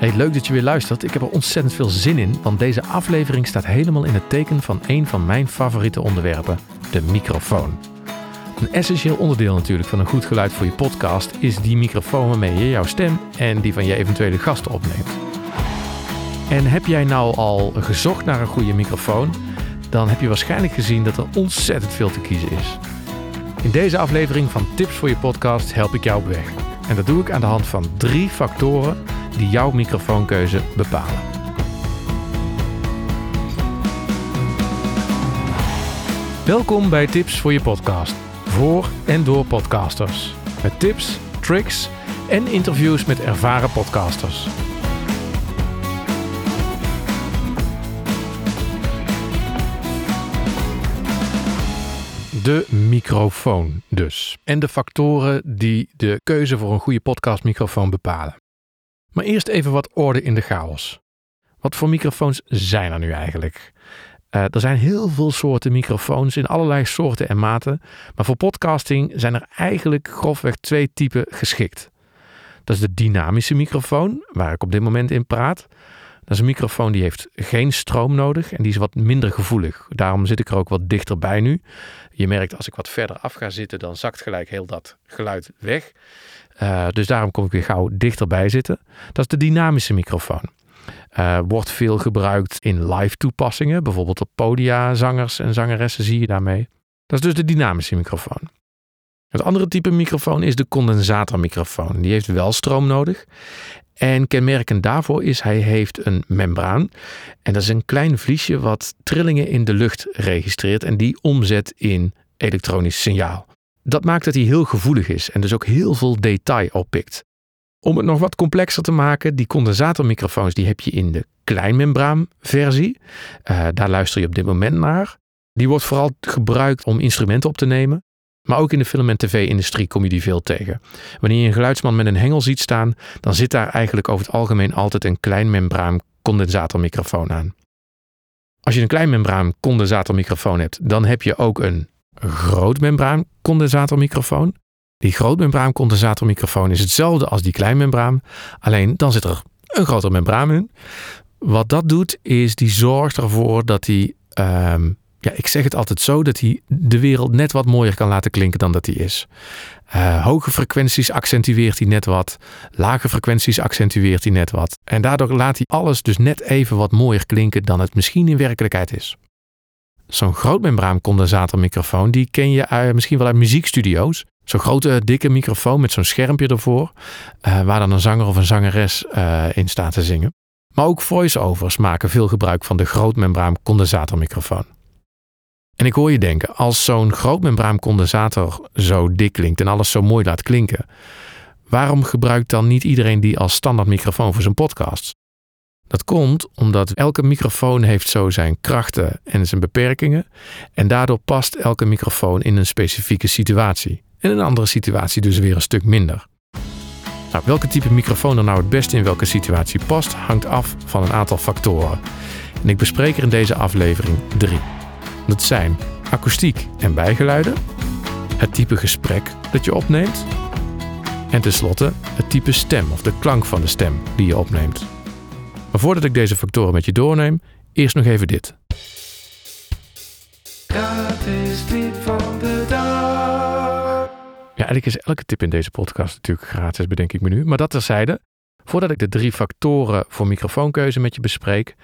Hey, leuk dat je weer luistert. Ik heb er ontzettend veel zin in, want deze aflevering staat helemaal in het teken van een van mijn favoriete onderwerpen, de microfoon. Een essentieel onderdeel natuurlijk van een goed geluid voor je podcast is die microfoon waarmee je jouw stem en die van je eventuele gasten opneemt. En heb jij nou al gezocht naar een goede microfoon, dan heb je waarschijnlijk gezien dat er ontzettend veel te kiezen is. In deze aflevering van Tips voor je podcast help ik jou op weg. En dat doe ik aan de hand van drie factoren die jouw microfoonkeuze bepalen. Welkom bij Tips voor je podcast. Voor en door podcasters. Met tips, tricks en interviews met ervaren podcasters. De microfoon dus. En de factoren die de keuze voor een goede podcastmicrofoon bepalen. Maar eerst even wat orde in de chaos. Wat voor microfoons zijn er nu eigenlijk? Uh, er zijn heel veel soorten microfoons in allerlei soorten en maten. Maar voor podcasting zijn er eigenlijk grofweg twee typen geschikt. Dat is de dynamische microfoon, waar ik op dit moment in praat. Dat is een microfoon die heeft geen stroom nodig en die is wat minder gevoelig. Daarom zit ik er ook wat dichterbij nu. Je merkt als ik wat verder af ga zitten, dan zakt gelijk heel dat geluid weg. Uh, dus daarom kom ik weer gauw dichterbij zitten. Dat is de dynamische microfoon. Uh, wordt veel gebruikt in live toepassingen, bijvoorbeeld op podia, zangers en zangeressen zie je daarmee. Dat is dus de dynamische microfoon. Het andere type microfoon is de condensatormicrofoon. Die heeft wel stroom nodig. En kenmerkend daarvoor is hij heeft een membraan. En dat is een klein vliesje wat trillingen in de lucht registreert en die omzet in elektronisch signaal. Dat maakt dat hij heel gevoelig is en dus ook heel veel detail oppikt. Om het nog wat complexer te maken, die condensatormicrofoons die heb je in de kleinmembraanversie. Uh, daar luister je op dit moment naar. Die wordt vooral gebruikt om instrumenten op te nemen. Maar ook in de film- en tv-industrie kom je die veel tegen. Wanneer je een geluidsman met een hengel ziet staan, dan zit daar eigenlijk over het algemeen altijd een kleinmembraan condensatormicrofoon aan. Als je een kleinmembraan condensatormicrofoon hebt, dan heb je ook een grootmembraan condensatormicrofoon. Die grootmembraan condensatormicrofoon is hetzelfde als die kleinmembraan, alleen dan zit er een grotere membraan in. Wat dat doet, is die zorgt ervoor dat die, um, ja, ik zeg het altijd zo, dat hij de wereld net wat mooier kan laten klinken dan dat hij is. Uh, hoge frequenties accentueert hij net wat, lage frequenties accentueert hij net wat. En daardoor laat hij alles dus net even wat mooier klinken dan het misschien in werkelijkheid is. Zo'n grootmembraan condensatormicrofoon, die ken je uh, misschien wel uit muziekstudio's. Zo'n grote, dikke microfoon met zo'n schermpje ervoor, uh, waar dan een zanger of een zangeres in staat te zingen. Maar ook voice-overs maken veel gebruik van de grootmembraan condensatormicrofoon. En ik hoor je denken, als zo'n grootmembraan condensator zo dik klinkt en alles zo mooi laat klinken, waarom gebruikt dan niet iedereen die als standaard microfoon voor zijn podcasts? Dat komt omdat elke microfoon heeft zo zijn krachten en zijn beperkingen en daardoor past elke microfoon in een specifieke situatie. En in een andere situatie dus weer een stuk minder. Nou, welke type microfoon er nou het beste in welke situatie past, hangt af van een aantal factoren. En ik bespreek er in deze aflevering drie. Dat zijn akoestiek en bijgeluiden, het type gesprek dat je opneemt en tenslotte het type stem of de klank van de stem die je opneemt. Maar voordat ik deze factoren met je doorneem, eerst nog even dit. Dat is tip van de dag. Ja, eigenlijk is elke tip in deze podcast natuurlijk gratis, bedenk ik me nu. Maar dat terzijde, voordat ik de drie factoren voor microfoonkeuze met je bespreek,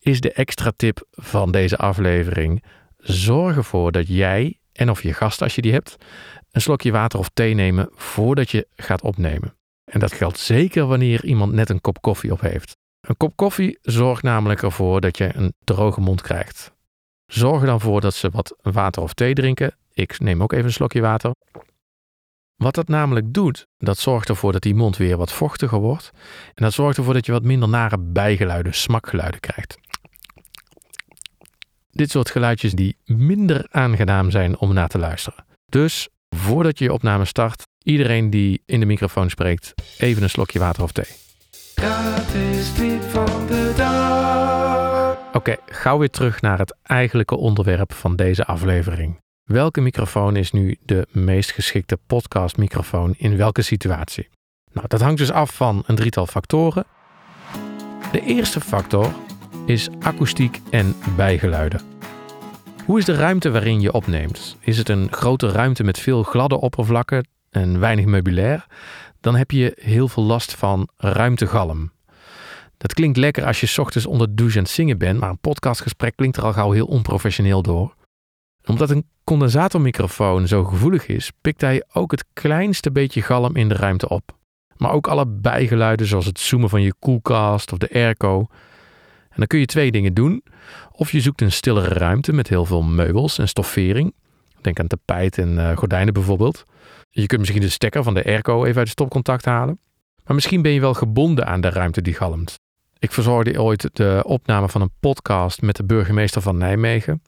is de extra tip van deze aflevering: zorg ervoor dat jij en of je gast, als je die hebt, een slokje water of thee nemen voordat je gaat opnemen. En dat geldt zeker wanneer iemand net een kop koffie op heeft. Een kop koffie zorgt namelijk ervoor dat je een droge mond krijgt. Zorg er dan voor dat ze wat water of thee drinken. Ik neem ook even een slokje water. Wat dat namelijk doet, dat zorgt ervoor dat die mond weer wat vochtiger wordt. En dat zorgt ervoor dat je wat minder nare bijgeluiden, smakgeluiden krijgt. Dit soort geluidjes die minder aangenaam zijn om naar te luisteren. Dus voordat je je opname start, iedereen die in de microfoon spreekt, even een slokje water of thee. Dat is tip van de dag. Oké, okay, gauw weer terug naar het eigenlijke onderwerp van deze aflevering. Welke microfoon is nu de meest geschikte podcastmicrofoon in welke situatie? Nou, dat hangt dus af van een drietal factoren. De eerste factor is akoestiek en bijgeluiden. Hoe is de ruimte waarin je opneemt? Is het een grote ruimte met veel gladde oppervlakken en weinig meubilair? Dan heb je heel veel last van ruimtegalm. Dat klinkt lekker als je ochtends onder de douche aan het zingen bent, maar een podcastgesprek klinkt er al gauw heel onprofessioneel door. Omdat een condensatormicrofoon zo gevoelig is, pikt hij ook het kleinste beetje galm in de ruimte op. Maar ook alle bijgeluiden zoals het zoomen van je koelkast of de airco. Dan kun je twee dingen doen. Of je zoekt een stillere ruimte met heel veel meubels en stoffering. Denk aan tapijt en uh, gordijnen bijvoorbeeld. Je kunt misschien de stekker van de airco even uit het stopcontact halen. Maar misschien ben je wel gebonden aan de ruimte die galmt. Ik verzorgde ooit de opname van een podcast met de burgemeester van Nijmegen.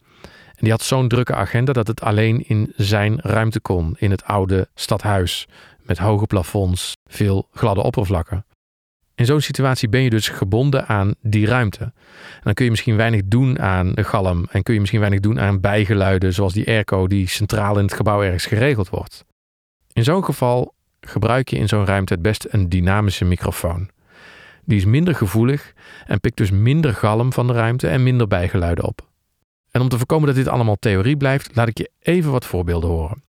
En die had zo'n drukke agenda dat het alleen in zijn ruimte kon, in het oude stadhuis, met hoge plafonds, veel gladde oppervlakken. In zo'n situatie ben je dus gebonden aan die ruimte. Dan kun je misschien weinig doen aan de galm en kun je misschien weinig doen aan bijgeluiden zoals die airco die centraal in het gebouw ergens geregeld wordt. In zo'n geval gebruik je in zo'n ruimte het beste een dynamische microfoon. Die is minder gevoelig en pikt dus minder galm van de ruimte en minder bijgeluiden op. En om te voorkomen dat dit allemaal theorie blijft, laat ik je even wat voorbeelden horen.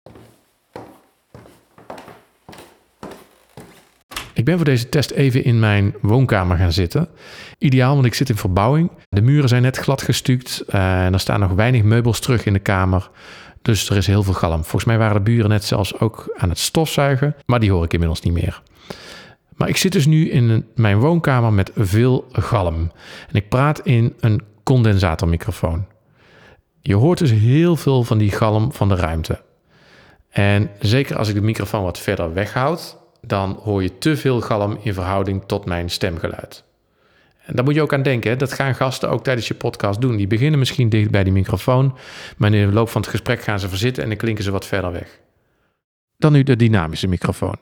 Ik ben voor deze test even in mijn woonkamer gaan zitten. Ideaal, want ik zit in verbouwing. De muren zijn net glad gestuukt eh, en er staan nog weinig meubels terug in de kamer. Dus er is heel veel galm. Volgens mij waren de buren net zelfs ook aan het stofzuigen, maar die hoor ik inmiddels niet meer. Maar ik zit dus nu in mijn woonkamer met veel galm. En ik praat in een condensatormicrofoon. Je hoort dus heel veel van die galm van de ruimte. En zeker als ik de microfoon wat verder weghoud, dan hoor je te veel galm in verhouding tot mijn stemgeluid. En daar moet je ook aan denken. Dat gaan gasten ook tijdens je podcast doen. Die beginnen misschien dicht bij die microfoon, maar in de loop van het gesprek gaan ze verzitten en dan klinken ze wat verder weg. Dan nu de dynamische microfoon.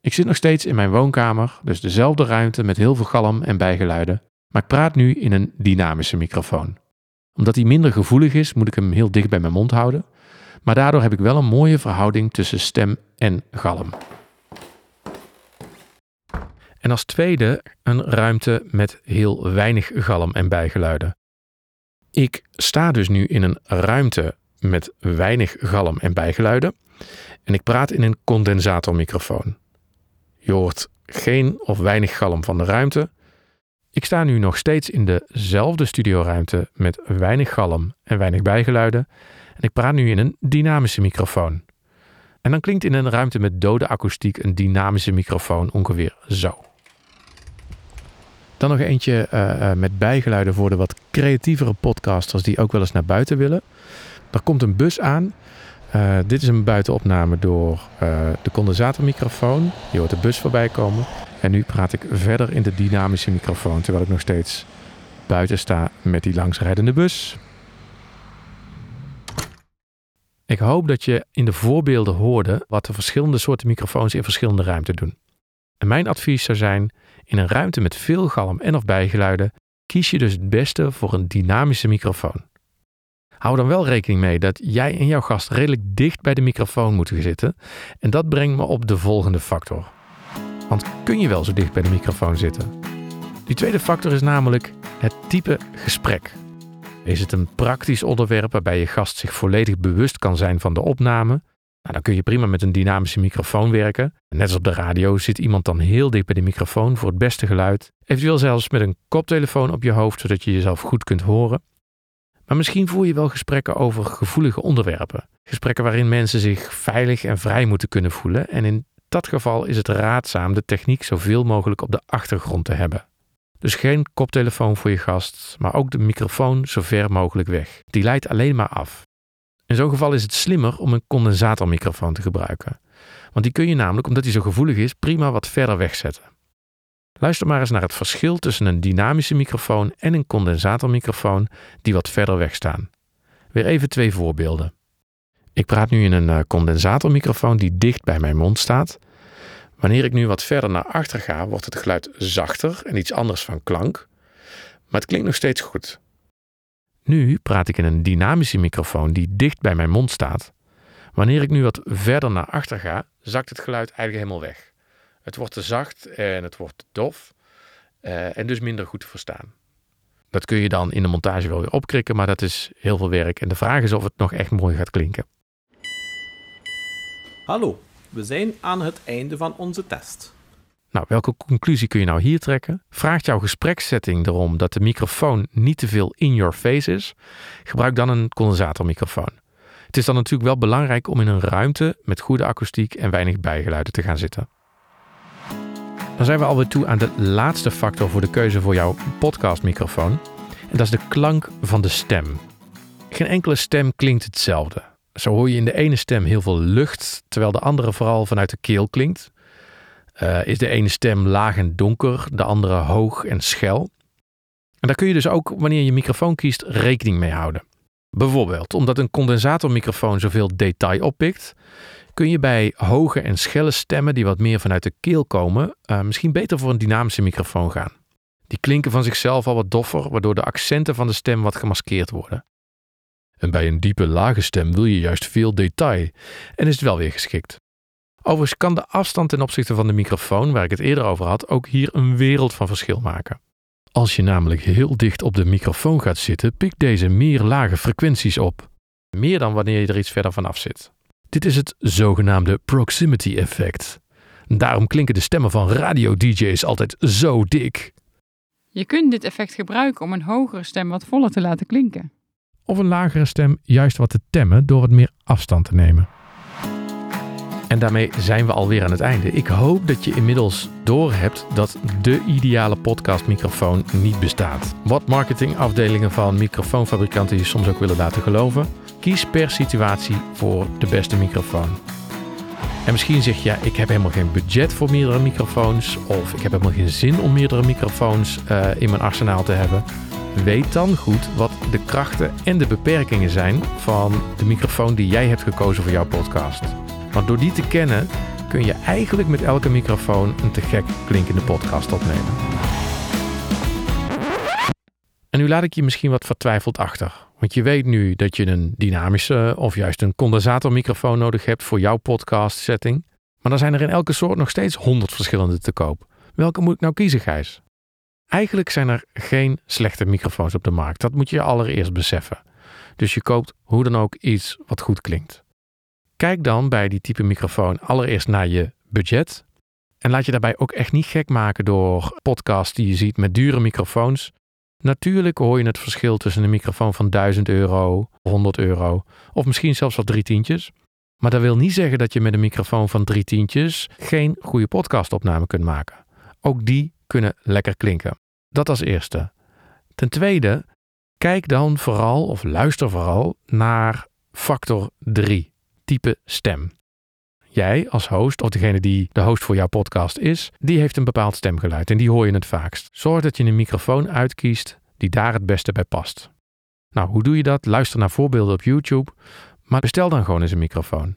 Ik zit nog steeds in mijn woonkamer, dus dezelfde ruimte met heel veel galm en bijgeluiden, maar ik praat nu in een dynamische microfoon. Omdat hij minder gevoelig is, moet ik hem heel dicht bij mijn mond houden, maar daardoor heb ik wel een mooie verhouding tussen stem en galm. En als tweede een ruimte met heel weinig galm en bijgeluiden. Ik sta dus nu in een ruimte met weinig galm en bijgeluiden en ik praat in een condensatormicrofoon. Je hoort geen of weinig galm van de ruimte. Ik sta nu nog steeds in dezelfde studioruimte met weinig galm en weinig bijgeluiden en ik praat nu in een dynamische microfoon. En dan klinkt in een ruimte met dode akoestiek een dynamische microfoon ongeveer zo. Dan nog eentje uh, met bijgeluiden voor de wat creatievere podcasters die ook wel eens naar buiten willen. Er komt een bus aan. Uh, dit is een buitenopname door de condensatormicrofoon. Je hoort de bus voorbij komen. En nu praat ik verder in de dynamische microfoon, terwijl ik nog steeds buiten sta met die langsrijdende bus. Ik hoop dat je in de voorbeelden hoorde wat de verschillende soorten microfoons in verschillende ruimten doen. En mijn advies zou zijn: in een ruimte met veel galm en of bijgeluiden kies je dus het beste voor een dynamische microfoon. Hou dan wel rekening mee dat jij en jouw gast redelijk dicht bij de microfoon moeten zitten. En dat brengt me op de volgende factor. Want kun je wel zo dicht bij de microfoon zitten? Die tweede factor is namelijk het type gesprek. Is het een praktisch onderwerp waarbij je gast zich volledig bewust kan zijn van de opname? Nou, dan kun je prima met een dynamische microfoon werken. Net als op de radio zit iemand dan heel dicht bij de microfoon voor het beste geluid. Eventueel zelfs met een koptelefoon op je hoofd, zodat je jezelf goed kunt horen. Maar misschien voer je wel gesprekken over gevoelige onderwerpen. Gesprekken waarin mensen zich veilig en vrij moeten kunnen voelen. En in dat geval is het raadzaam de techniek zoveel mogelijk op de achtergrond te hebben. Dus geen koptelefoon voor je gast, maar ook de microfoon zo ver mogelijk weg. Die leidt alleen maar af. In zo'n geval is het slimmer om een condensatormicrofoon te gebruiken. Want die kun je namelijk, omdat die zo gevoelig is, prima wat verder wegzetten. Luister maar eens naar het verschil tussen een dynamische microfoon en een condensatormicrofoon die wat verder weg staan. Weer even twee voorbeelden. Ik praat nu in een eh, condensatormicrofoon die dicht bij mijn mond staat. Wanneer ik nu wat verder naar achter ga, wordt het geluid zachter en iets anders van klank. Maar het klinkt nog steeds goed. Nu praat ik in een dynamische microfoon die dicht bij mijn mond staat. Wanneer ik nu wat verder naar achter ga, zakt het geluid eigenlijk helemaal weg. Het wordt te zacht en het wordt dof. eh, en dus minder goed te verstaan. Dat kun je dan in de montage wel weer opkrikken, maar dat is heel veel werk. En de vraag is of het nog echt mooi gaat klinken. Hallo, we zijn aan het einde van onze test. Nou, welke conclusie kun je nou hier trekken? Vraagt jouw gesprekssetting erom dat de microfoon niet te veel in your face is? Gebruik dan een condensatormicrofoon. Het is dan natuurlijk wel belangrijk om in een ruimte met goede akoestiek en weinig bijgeluiden te gaan zitten. Dan zijn we alweer toe aan de laatste factor voor de keuze voor jouw podcastmicrofoon. En dat is de klank van de stem. Geen enkele stem klinkt hetzelfde. Zo hoor je in de ene stem heel veel lucht, terwijl de andere vooral vanuit de keel klinkt. Uh, is de ene stem laag en donker, de andere hoog en schel. En daar kun je dus ook, wanneer je microfoon kiest, rekening mee houden. Bijvoorbeeld, omdat een condensatormicrofoon zoveel detail oppikt, kun je bij hoge en schelle stemmen die wat meer vanuit de keel komen, uh, misschien beter voor een dynamische microfoon gaan. Die klinken van zichzelf al wat doffer, waardoor de accenten van de stem wat gemaskeerd worden. En bij een diepe lage stem wil je juist veel detail en is het wel weer geschikt. Overigens kan de afstand ten opzichte van de microfoon, waar ik het eerder over had, ook hier een wereld van verschil maken. Als je namelijk heel dicht op de microfoon gaat zitten, pikt deze meer lage frequenties op. Meer dan wanneer je er iets verder vanaf zit. Dit is het zogenaamde proximity effect. Daarom klinken de stemmen van radio-DJ's altijd zo dik. Je kunt dit effect gebruiken om een hogere stem wat voller te laten klinken. Of een lagere stem juist wat te temmen door wat meer afstand te nemen. En daarmee zijn we alweer aan het einde. Ik hoop dat je inmiddels doorhebt dat de ideale podcastmicrofoon niet bestaat. Wat marketingafdelingen van microfoonfabrikanten je soms ook willen laten geloven. Kies per situatie voor de beste microfoon. En misschien zeg je, ja, ik heb helemaal geen budget voor meerdere microfoons. Of ik heb helemaal geen zin om meerdere microfoons uh, in mijn arsenaal te hebben. Weet dan goed wat de krachten en de beperkingen zijn van de microfoon die jij hebt gekozen voor jouw podcast. Want door die te kennen kun je eigenlijk met elke microfoon een te gek klinkende podcast opnemen. En nu laat ik je misschien wat vertwijfeld achter. Want je weet nu dat je een dynamische of juist een condensatormicrofoon nodig hebt voor jouw podcast setting. Maar dan zijn er in elke soort nog steeds honderd verschillende te koop. Welke moet ik nou kiezen, Gijs? Eigenlijk zijn er geen slechte microfoons op de markt. Dat moet je allereerst beseffen. Dus je koopt hoe dan ook iets wat goed klinkt. Kijk dan bij die type microfoon allereerst naar je budget. En laat je daarbij ook echt niet gek maken door podcasts die je ziet met dure microfoons. Natuurlijk hoor je het verschil tussen een microfoon van 1000 euro, 100 euro of misschien zelfs wel drie tientjes. Maar dat wil niet zeggen dat je met een microfoon van drie tientjes geen goede podcastopname kunt maken. Ook die kunnen lekker klinken. Dat als eerste. Ten tweede, kijk dan vooral of luister vooral naar factor 3 type stem. Jij als host, of degene die de host voor jouw podcast is, die heeft een bepaald stemgeluid en die hoor je het vaakst. Zorg dat je een microfoon uitkiest die daar het beste bij past. Nou, hoe doe je dat? Luister naar voorbeelden op YouTube, maar bestel dan gewoon eens een microfoon.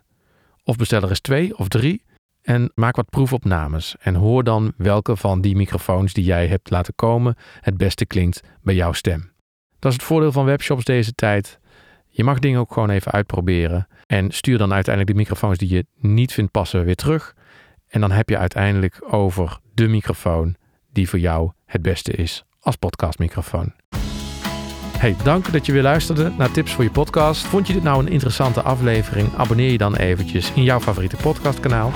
Of bestel er eens twee of drie en maak wat proefopnames en hoor dan welke van die microfoons die jij hebt laten komen het beste klinkt bij jouw stem. Dat is het voordeel van webshops deze tijd. Je mag dingen ook gewoon even uitproberen. En stuur dan uiteindelijk de microfoons die je niet vindt passen weer terug. En dan heb je uiteindelijk over de microfoon die voor jou het beste is als podcastmicrofoon. Hey, dank dat je weer luisterde naar Tips voor je podcast. Vond je dit nou een interessante aflevering? Abonneer je dan eventjes in jouw favoriete podcastkanaal.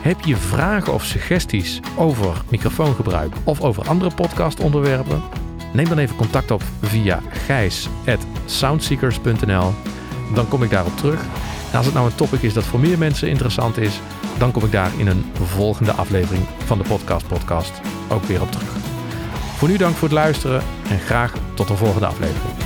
Heb je vragen of suggesties over microfoongebruik of over andere podcastonderwerpen? Neem dan even contact op via gijs.soundseekers.nl. Dan kom ik daarop terug. En als het nou een topic is dat voor meer mensen interessant is, dan kom ik daar in een volgende aflevering van de Podcast Podcast ook weer op terug. Voor nu dank voor het luisteren en graag tot de volgende aflevering.